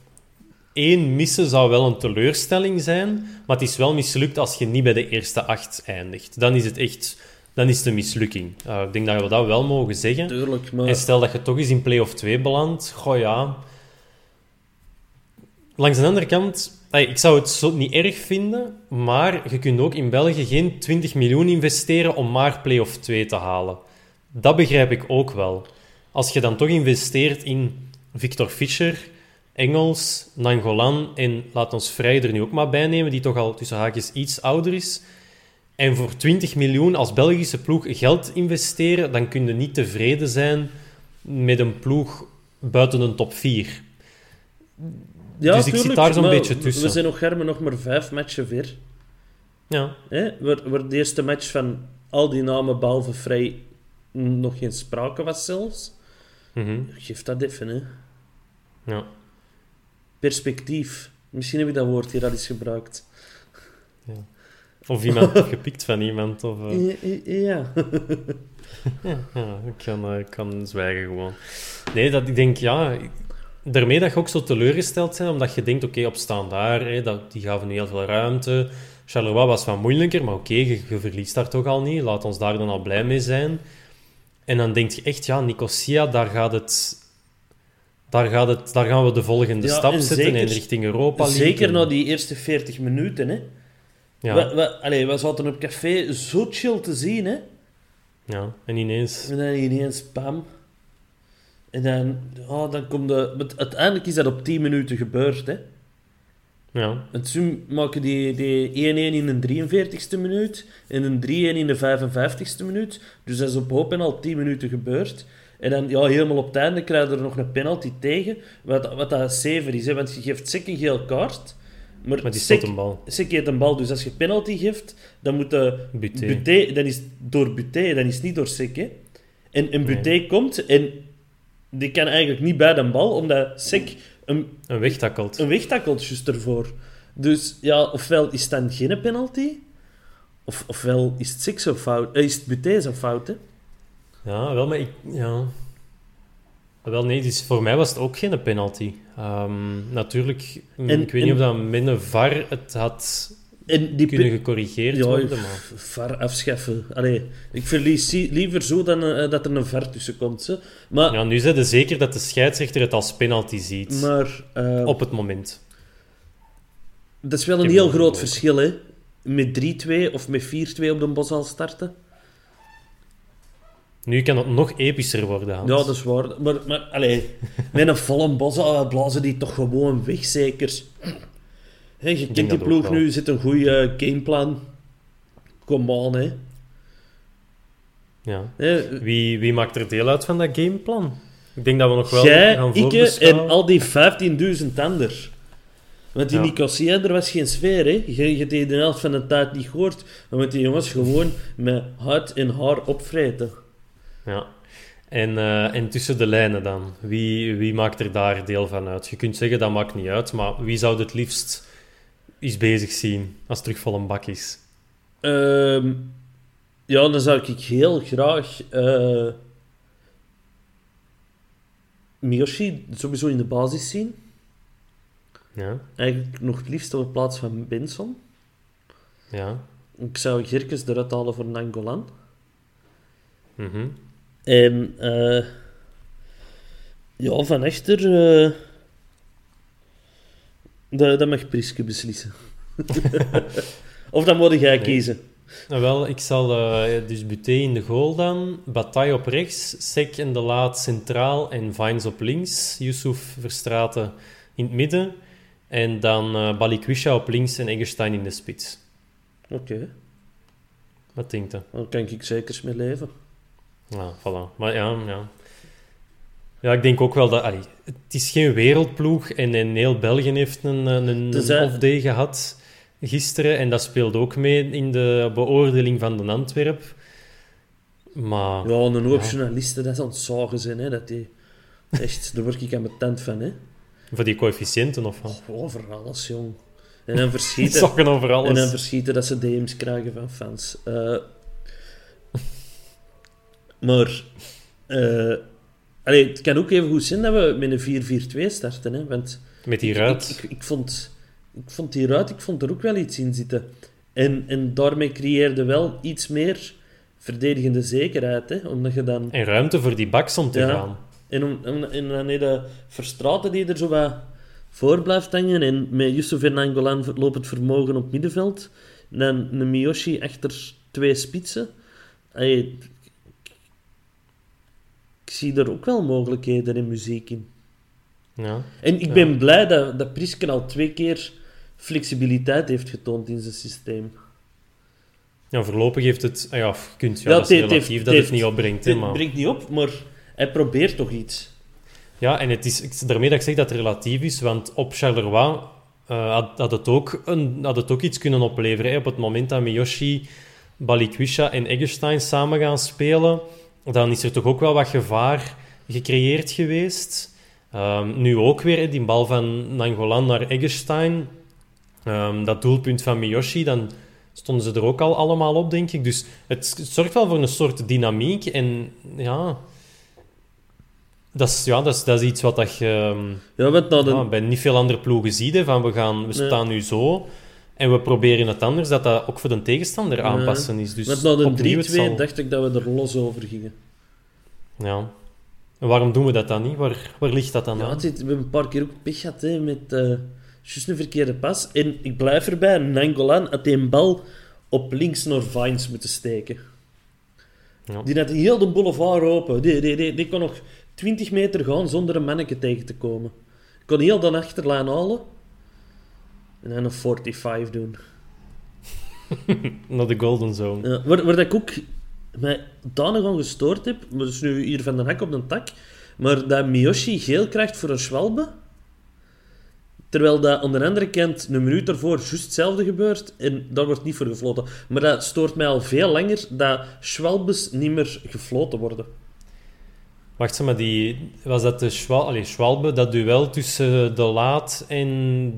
1 missen zou wel een teleurstelling zijn, maar het is wel mislukt als je niet bij de eerste acht eindigt. Dan is het echt... Dan is het een mislukking. Eh, ik denk dat we dat wel mogen zeggen. Tuurlijk, maar... En stel dat je toch eens in play-off 2 belandt, goh ja. Langs de andere kant, ik zou het zo niet erg vinden, maar je kunt ook in België geen 20 miljoen investeren om maar play-off 2 te halen. Dat begrijp ik ook wel. Als je dan toch investeert in Victor Fischer, Engels, Nangolan en laat ons Vrij er nu ook maar bij nemen, die toch al tussen haakjes iets ouder is. En voor 20 miljoen als Belgische ploeg geld investeren, dan kun je niet tevreden zijn met een ploeg buiten een top 4. ja, dus ik zit daar zo'n beetje tussen. We zijn nog germen nog maar vijf matchen ver. Ja, Hè? Waar, de eerste match van al die namen, behalve Vrij, nog geen sprake was zelfs. mhm, Geef dat even, hè. ja. Perspectief. Misschien heb ik dat woord hier al eens gebruikt. Of iemand gepikt van iemand. Of, eh, Ja, ja. ja, ik kan, eh, ik kan zwijgen gewoon. Nee, dat, ik denk, ja... Daarmee dat je ook zo teleurgesteld bent, omdat je denkt, oké, op standaard, hè, dat, die gaven nu heel veel ruimte. Charleroi was wat moeilijker, maar oké, je, je verliest daar toch al niet. Laat ons daar dan al blij mee zijn. En dan denk je echt, ja, Nicosia, daar gaat het... Daar, gaat het, daar gaan we de volgende Ja, stap en zetten zeker- in richting Europa League. Zeker En- na die eerste 40 minuten, hè. Ja, We, we, allee, we zaten op café zo chill te zien, hè. ja, en ineens... En dan ineens pam. En dan, oh, dan komt de... Uiteindelijk is dat op 10 minuten gebeurd, hè. Ja, En toen maken die, die 1-1 in de 43ste minuut en een 3-1 in de 55ste minuut. Dus dat is op hoop en al 10 minuten gebeurd. En dan ja, helemaal op het einde krijg je er nog een penalty tegen. Wat, wat dat zever is, hè? want je geeft Sek een geel kaart. Maar, maar die een bal. Heeft een bal, dus als je penalty geeft, dan moet de Buté. Buté, dan is het door Buté, dan is het niet door Sek. hè. En, en Buté Nee. komt en die kan eigenlijk niet bij de bal, omdat Sek een, Een wegtakkelt. een wegtakkelt juist ervoor. Dus ja, ofwel is het dan geen penalty, of, ofwel is het Sek zo fout, eh, is het Buté zo fout, hè. Ja, wel, maar ik... Ja. Wel, nee, dus voor mij was het ook geen penalty. Ehm, natuurlijk, mm, En- ik weet en- niet of dat een VAR het had En die kunnen gecorrigeerd Ja, worden, maar... var afschaffen. Allee, ik verlies liever zo dan eh, dat er een var tussen komt. Hè. Maar, Ja, nu zijn ze zeker dat de scheidsrechter het als penalty ziet. maar eh, Op het moment. dat is wel een heel groot verschil, hè. Met 3-2 of met 4-2 op de bos al starten. Nu kan het nog epischer worden, Hans. Ja, dat is waar. Maar, maar allee, met een volle bos al blazen die toch gewoon weg, zeker. Hè, je kent die ploeg nu, zit een goede gameplan. Come on, hè. Ja. Eh, Wie, wie maakt er deel uit van dat gameplan? Ik denk dat we nog wel Jij, gaan ik en al die 15.000 anderen. Want die Ja. Nicosia, er was geen sfeer, hè. Je, je die de helft van de tijd niet gehoord. Maar met die jongens gewoon met huid en haar opvreten. Ja. En, eh, en tussen de lijnen dan? Wie, wie maakt er daar deel van uit? Je kunt zeggen, dat maakt niet uit, maar wie zou het liefst eens bezig zien als het terug vol een bak is? Ehm, ja, dan zou ik heel graag eh Miyoshi sowieso in de basis zien. Ja, Eigenlijk nog het liefst op plaats van Benson. ja. Ik zou Gerkes eruit halen voor Nangolan. mhm. En eh ja, van echter, eh dat, dat mag Priske beslissen. of dan moet jij kiezen. Nou wel, ik zal eh, dus Buté in de goal dan, Bataille op rechts, Sek en De Laat centraal en Vines op links, Yusuf Verstraten in het midden en dan eh Balikwisha op links en Eggestein in de spits. Oké, Wat denkt u? dan kan ik zeker mee leven. Ja, voilà. Maar ja, ja. Ja, ik denk ook wel dat... allee, het is geen wereldploeg en, en heel België heeft een, een, een Dus gehad gisteren. En dat speelde ook mee in de beoordeling van de Antwerp. Maar... Ja, een hoop Ja. journalisten, dat is aan het zagen zijn, hè. Dat die... Echt, daar word ik aan mijn tent van, hè. Voor die coëfficiënten of wat? Over alles, jong. En dan verschieten... over En dan alles. verschieten dat ze DM's krijgen van fans. Eh, maar... allee, het kan ook even goed zijn dat we met een 4-4-2 starten, hè. Want... Met die Ik, ruit. ik, ik, vond, ik vond die ruit, ik vond er ook wel iets in zitten. En, en daarmee creëerde wel iets meer verdedigende zekerheid, hè. Omdat je dan... En ruimte voor die baks om te Ja. gaan. En, om, en, en dan heb je Verstraten die er zo wat voor blijft hangen. En met Yusuf en Angolan lopend vermogen op middenveld. En dan een Miyoshi achter twee spitsen. Allee, ik zie er ook wel mogelijkheden in muziek in. Ja. En ik Ja. ben blij dat, dat Prisken al twee keer flexibiliteit heeft getoond in zijn systeem. ja, voorlopig heeft het... ah ja, kunt, ja, Ja, dat is heeft- relatief dat heeft- het niet opbrengt. Het maar... brengt niet op, maar hij probeert toch iets. Ja, en het is daarmee dat ik zeg dat het relatief is, want op Charleroi eh, had, had, het ook een, had het ook iets kunnen opleveren. Hè. Op het moment dat Miyoshi, Balikwisha en Eggestein samen gaan spelen, dan is er toch ook wel wat gevaar gecreëerd geweest. Ehm, nu ook weer, die bal van Nangolan naar Eggestein. Ehm, dat doelpunt van Miyoshi, dan stonden ze er ook al allemaal op, denk ik. Dus het zorgt wel voor een soort dynamiek. En ja, dat is, ja, dat is, dat is iets wat dat je ehm, Ja, de, ja, bij niet veel andere ploegen ziet. hè, Van we, gaan, we staan nu zo en we proberen het anders, dat dat ook voor de tegenstander aanpassen is. Dus want na de opnieuw, 3-2 het zal- dacht ik dat we er los over gingen. Ja. En waarom doen we dat dan niet? Waar, waar ligt dat dan Ja, aan? het we hebben een paar keer ook pech gehad hè, met eh juist een verkeerde pas. En ik blijf erbij, Nangolan had een bal op links naar Vines moeten steken. Ja. Die had heel de boulevard open. Die, die, die, die kon nog 20 meter gaan zonder een manneke tegen te komen. Kon heel de achterlijn halen. En dan een 45 doen. Naar de Golden Zone. Ja, waar, waar dat ik ook mij danig aan gestoord heb, maar is nu hier van de hak op de tak, maar dat Miyoshi geel krijgt voor een Schwalbe, terwijl dat aan de andere kant een minuut daarvoor juist hetzelfde gebeurt en daar wordt niet voor gefloten. Maar dat stoort mij al veel langer dat Schwalbes niet meer gefloten worden. Wacht, zeg maar, die, was dat de Schwal, Schwalbe, dat duel tussen De Laat en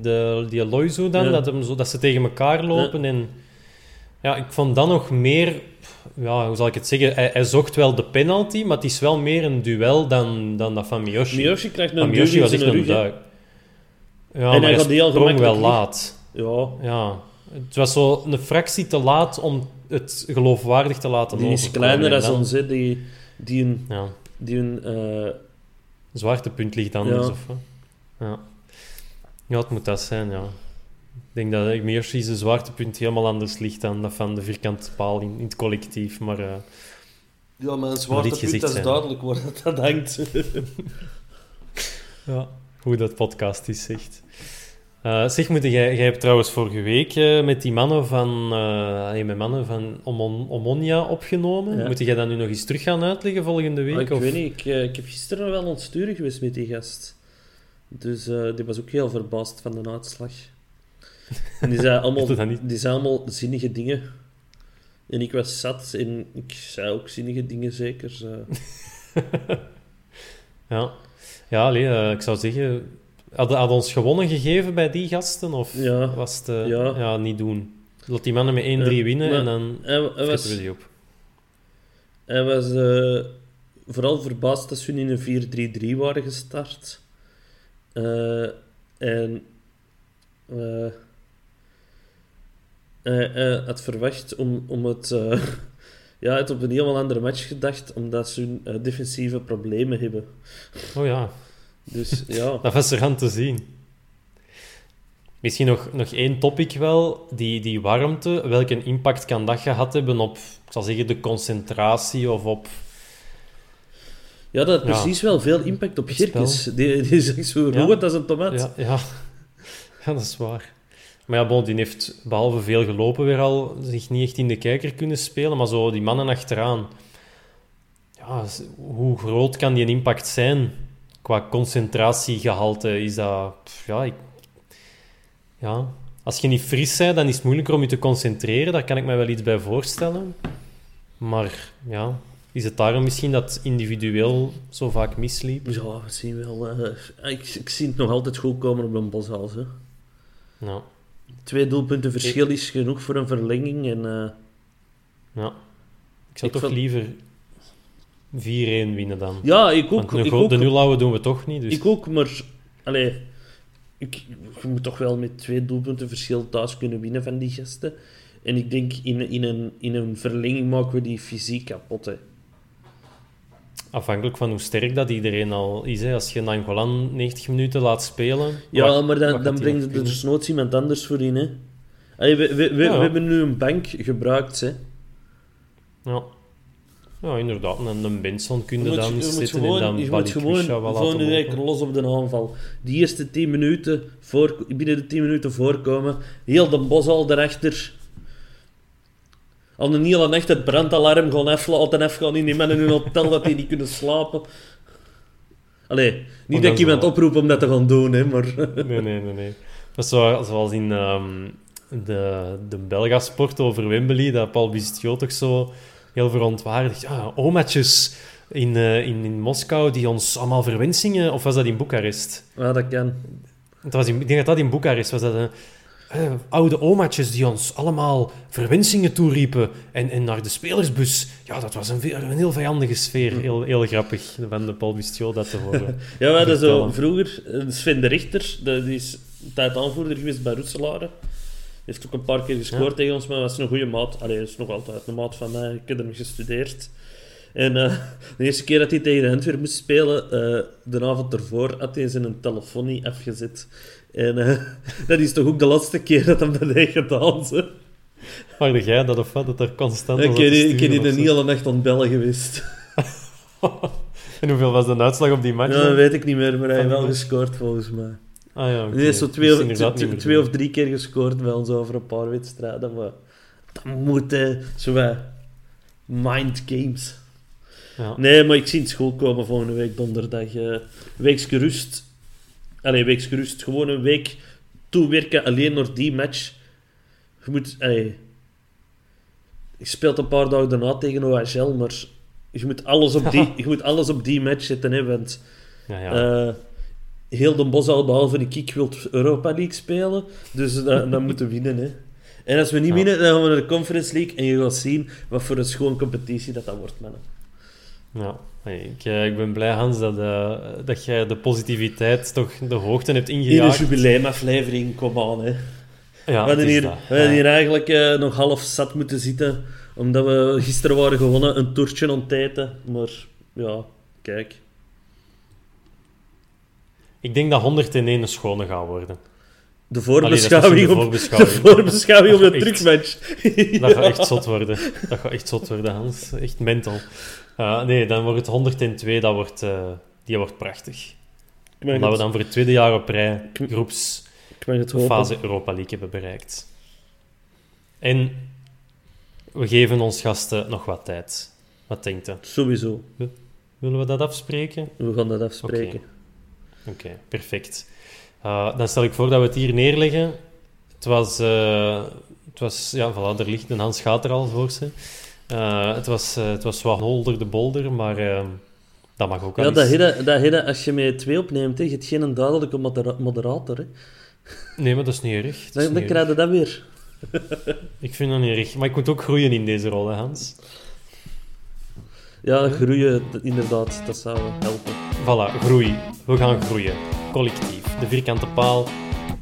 de, die Loizo dan? Ja. Dat, hem zo, dat ze tegen elkaar lopen en... Ja, ik vond dat nog meer... Ja, hoe zal ik het zeggen? Hij, hij zocht wel de penalty, maar het is wel meer een duel dan, dan dat van Miyoshi. Miyoshi krijgt een Miyoshi was echt een rug. duik. Ja, hij maar hij al sprong wel laat. Ja, Ja, het was zo een fractie te laat om het geloofwaardig te laten die is kleiner En dan dan- hè. Die, die een... Ja, Die een eh, zwaartepunt ligt anders. Ja. Of, wat? ja. ja, het moet dat zijn, ja. Ik denk dat Miyoshi zijn zwaartepunt helemaal anders ligt dan dat van de vierkante paal in, in het collectief. Maar eh, Ja, maar een zwaartepunt, dat is duidelijk waar dat hangt. ja, hoe dat podcast is, zegt. Eh, zeg, moet jij, jij hebt trouwens vorige week eh, met die mannen van, nee, met mannen van Omon, Omonia opgenomen. Ja. Moet jij dat nu nog eens terug gaan uitleggen volgende week? Ik of? weet niet, ik, ik heb gisteren wel ontsturig geweest met die gast. Dus die was ook heel verbaasd van de uitslag. En die zei allemaal, Doe dat niet. die zei allemaal zinnige dingen. En ik was zat en ik zei ook zinnige dingen zeker. Ja, ja allee, ik zou zeggen, had, had ons gewonnen gegeven bij die gasten? Of Ja. was het eh, Ja. ja. niet doen? Laat die mannen met 1-3 Eh, winnen en dan hij, hij fretten was, we die op. hij was eh, vooral verbaasd dat ze in een 4-3-3 waren gestart. En hij, had verwacht om, om het... ja, had op een helemaal andere match gedacht, omdat ze hun defensieve problemen hebben. Oh ja, Dus ja... dat was er aan te zien. Misschien nog, nog één topic wel, die, die warmte. Welke impact kan dat gehad hebben op, ik zal zeggen, de concentratie of op... Ja, dat had Ja. precies wel veel impact op Girkes. Die, die is echt zo Ja. rood als een tomaat. Ja, ja. ja, dat is waar. Maar ja, bon, die heeft behalve veel gelopen weer al zich niet echt in de kijker kunnen spelen. Maar zo die mannen achteraan. Ja, hoe groot kan die impact zijn qua concentratiegehalte? Is dat... pff, Ja, ik, ja, als je niet fris bent, dan is het moeilijker om je te concentreren. Daar kan ik me wel iets bij voorstellen. Maar ja, is het daarom misschien dat individueel zo vaak misliep? Ja, we zien wel. eh, ik, ik zie het nog altijd goed komen op een. Hè. Ja, Twee doelpunten verschil is genoeg voor een verlenging. En, eh, ja. Ik zou Ik toch vond- liever 4-1 winnen dan. ja, ik ook. Want de, ik ook, de doen we toch niet. Dus... ik ook, maar... Allee, ik, je moet toch wel met twee doelpunten verschil thuis kunnen winnen van die gasten. En ik denk, in, in, een, in een verlenging maken we die fysiek kapot. Hè. Afhankelijk van hoe sterk dat iedereen al is. Hè. Als je Nangolan 90 minuten laat spelen... Ja, wat- maar dan, dan die breng nog je er kunnen? desnoods iemand anders voor in. Hè. Allee, we, we, we, Ja. we hebben nu een bank gebruikt. Hè. Ja. Ja, inderdaad. En een Benson kun Je je moet, dan je gewoon, en dan je moet gewoon los op de aanval. Die eerste 10 minuten, voor, binnen de 10 minuten voorkomen, heel de bos al erachter. Al een hele nacht het brandalarm gewoon aflaten afgaan in die mannen in hun hotel dat die niet kunnen slapen. Allee, niet Oh, dat ik iemand wel- oproep om dat te gaan doen, hè, maar... Nee, nee, nee. nee. Dat is zo, zoals in ehm, de, de Belgasport over Wembley, dat Paul Bistio toch zo heel verontwaardigd. Omaatjes in, eh, in, in Moskou die ons allemaal verwensingen... Of was dat in Boekarest? Ja, dat kan. Het was in, ik denk dat dat in Boekarest was. Dat, eh, oude omaatjes die ons allemaal verwensingen toeriepen. En, en naar de spelersbus. Ja, dat was een, een heel vijandige sfeer. Heel, heel grappig van de Paul Bistio dat te horen. Ja, we hadden zo vroeger Sven de Richter, dat is een tijd aanvoerder geweest bij Roeselare. Heeft ook een paar keer gescoord Ja. tegen ons, maar was een goede maat. Allee, is nog altijd een maat van mij. Ik heb hem gestudeerd. En eh, de eerste keer dat hij tegen Antwerpen moest spelen, eh, de avond ervoor, had hij zijn telefoon niet afgezet. En eh, dat is toch ook de laatste keer dat hij dat heeft gedaan. Zo. Waarde jij dat of wat? Dat er constant Ik die sturen de hele nacht aan bellen geweest. En hoeveel was de uitslag op die match? Ja, dat weet ik niet meer, maar hij heeft wel gescoord volgens mij. Ah ja. Die heeft zo twee, is of, twee, of drie keer gescoord bij ons over een paar wedstrijden. Maar dat moet, hè. Zo. Mind games. Ja. Nee, maar ik zie het school komen volgende week donderdag. eh weeks gerust. Allee, weeks gerust. Gewoon een week toewerken alleen naar die match. Je moet... Allee, je speelt een paar dagen daarna tegen OHL, maar je moet alles op die, je moet alles op die match zetten, hè, want... Ja, ja. Eh, heel de bos al, behalve de kick, wil Europa League spelen. Dus dat, dat moeten we winnen. Hè. En als we niet Ja. winnen, dan gaan we naar de Conference League. En je gaat zien wat voor een schoon competitie dat, dat wordt, mannen. ja. Ik, eh, ik ben blij, Hans, dat, eh, dat jij de positiviteit toch de hoogte hebt In een ingejaagd. jubileumaflevering, kom aan. Hè. Ja, we, hadden hier, dat. we hadden Ja. hier eigenlijk eh, nog half zat moeten zitten. Omdat we gisteren waren gewonnen, een toertje eten. Maar ja, kijk. Ik denk dat 101 een schone gaat worden. De Allee, voorbeschouwing, misschien de op, de voorbeschouwing. voorbeschouwing op de Echt. terugmatch. Dat gaat echt zot worden. Dat gaat echt zot worden, Hans. Echt mental. Uh, nee, dan wordt het 102, dat wordt, eh, die wordt prachtig. Omdat we dan voor het tweede jaar op rij Ik- groeps... ik Ik mag het de hopen. fase Europa League hebben bereikt. En we geven ons gasten nog wat tijd. Wat denkt u? Sowieso. Willen we dat afspreken? We gaan dat afspreken. Oké, perfect. Uh, dan stel ik voor dat we het hier neerleggen. Het was, uh, het was ja, voilà, er ligt een Hans gaat er al voor ze. Uh, het, was, het was wat holder de bolder, maar dat mag ook wel Ja, dat hele, dat hele, als je met twee opneemt, hè, je hebt geen duidelijke modera moderator. Hè. Nee, maar dat is niet erg. Dan, is dan niet krijg je dat weer. Ik vind dat niet erg. Maar ik moet ook groeien in deze rol, hè, Hans. Ja, groeien, inderdaad, dat zou helpen. Voilà, groei. We gaan groeien. Collectief. De vierkante paal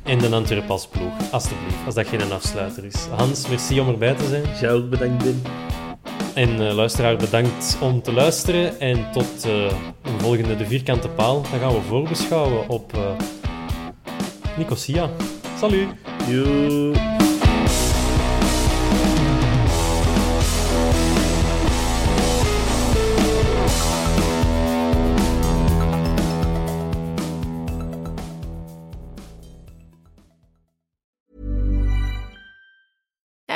en de Antwerp als ploeg. Alsjeblieft, als dat geen afsluiter is. Hans, merci om erbij te zijn. Jij ook bedankt, Ben. En uh, luisteraar, bedankt om te luisteren. En tot uh, een volgende De Vierkante Paal. Dan gaan we voorbeschouwen op uh, Nicosia. Salut! Joe.